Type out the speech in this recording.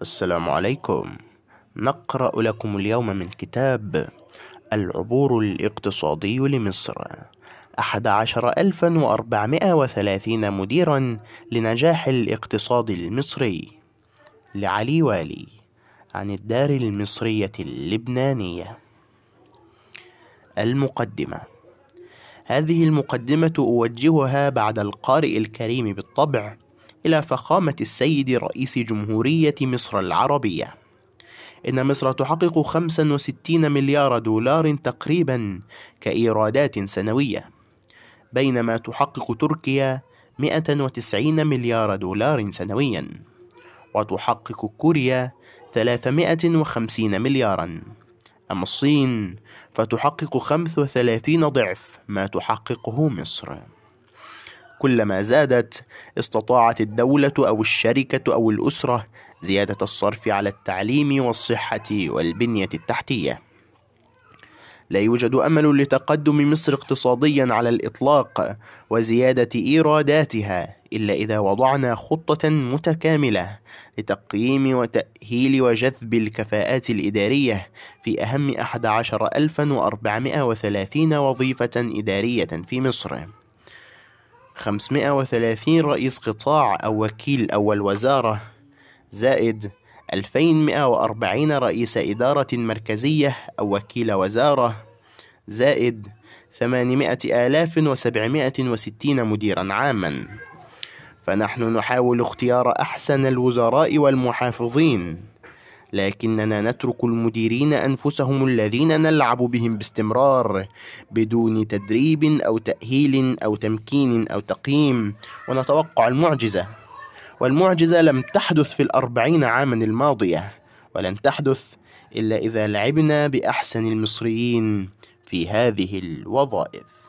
السلام عليكم. نقرأ لكم اليوم من كتاب العبور الاقتصادي لمصر. أحد عشر ألفا وأربعمائة وثلاثين مديرا لنجاح الاقتصاد المصري. لعلي والي عن الدار المصرية اللبنانية. المقدمة. هذه المقدمة أوجهها بعد القارئ الكريم بالطبع إلى فخامة السيد رئيس جمهورية مصر العربية. إن مصر تحقق 65 مليار دولار تقريبا كإيرادات سنوية بينما تحقق تركيا 190 مليار دولار سنويا وتحقق كوريا 350 مليارا. أما الصين فتحقق 35 ضعف ما تحققه مصر. كلما زادت استطاعت الدولة أو الشركة أو الأسرة زيادة الصرف على التعليم والصحة والبنية التحتية. لا يوجد أمل لتقدم مصر اقتصاديا على الإطلاق وزيادة إيراداتها إلا إذا وضعنا خطة متكاملة لتقييم وتأهيل وجذب الكفاءات الإدارية في أهم أحد عشر ألفا وأربعمائة وثلاثين وظيفة إدارية في مصر. 530 رئيس قطاع أو وكيل أول وزارة زائد 2140 رئيس إدارة مركزية أو وكيل وزارة زائد 800 آلاف وسبعمائة وستين مديرا عاما. فنحن نحاول اختيار أحسن الوزراء والمحافظين. لكننا نترك المديرين أنفسهم الذين نلعب بهم باستمرار بدون تدريب أو تأهيل أو تمكين أو تقييم ونتوقع المعجزة. والمعجزة لم تحدث في الأربعين عاما الماضية ولن تحدث إلا إذا لعبنا بأحسن المصريين في هذه الوظائف.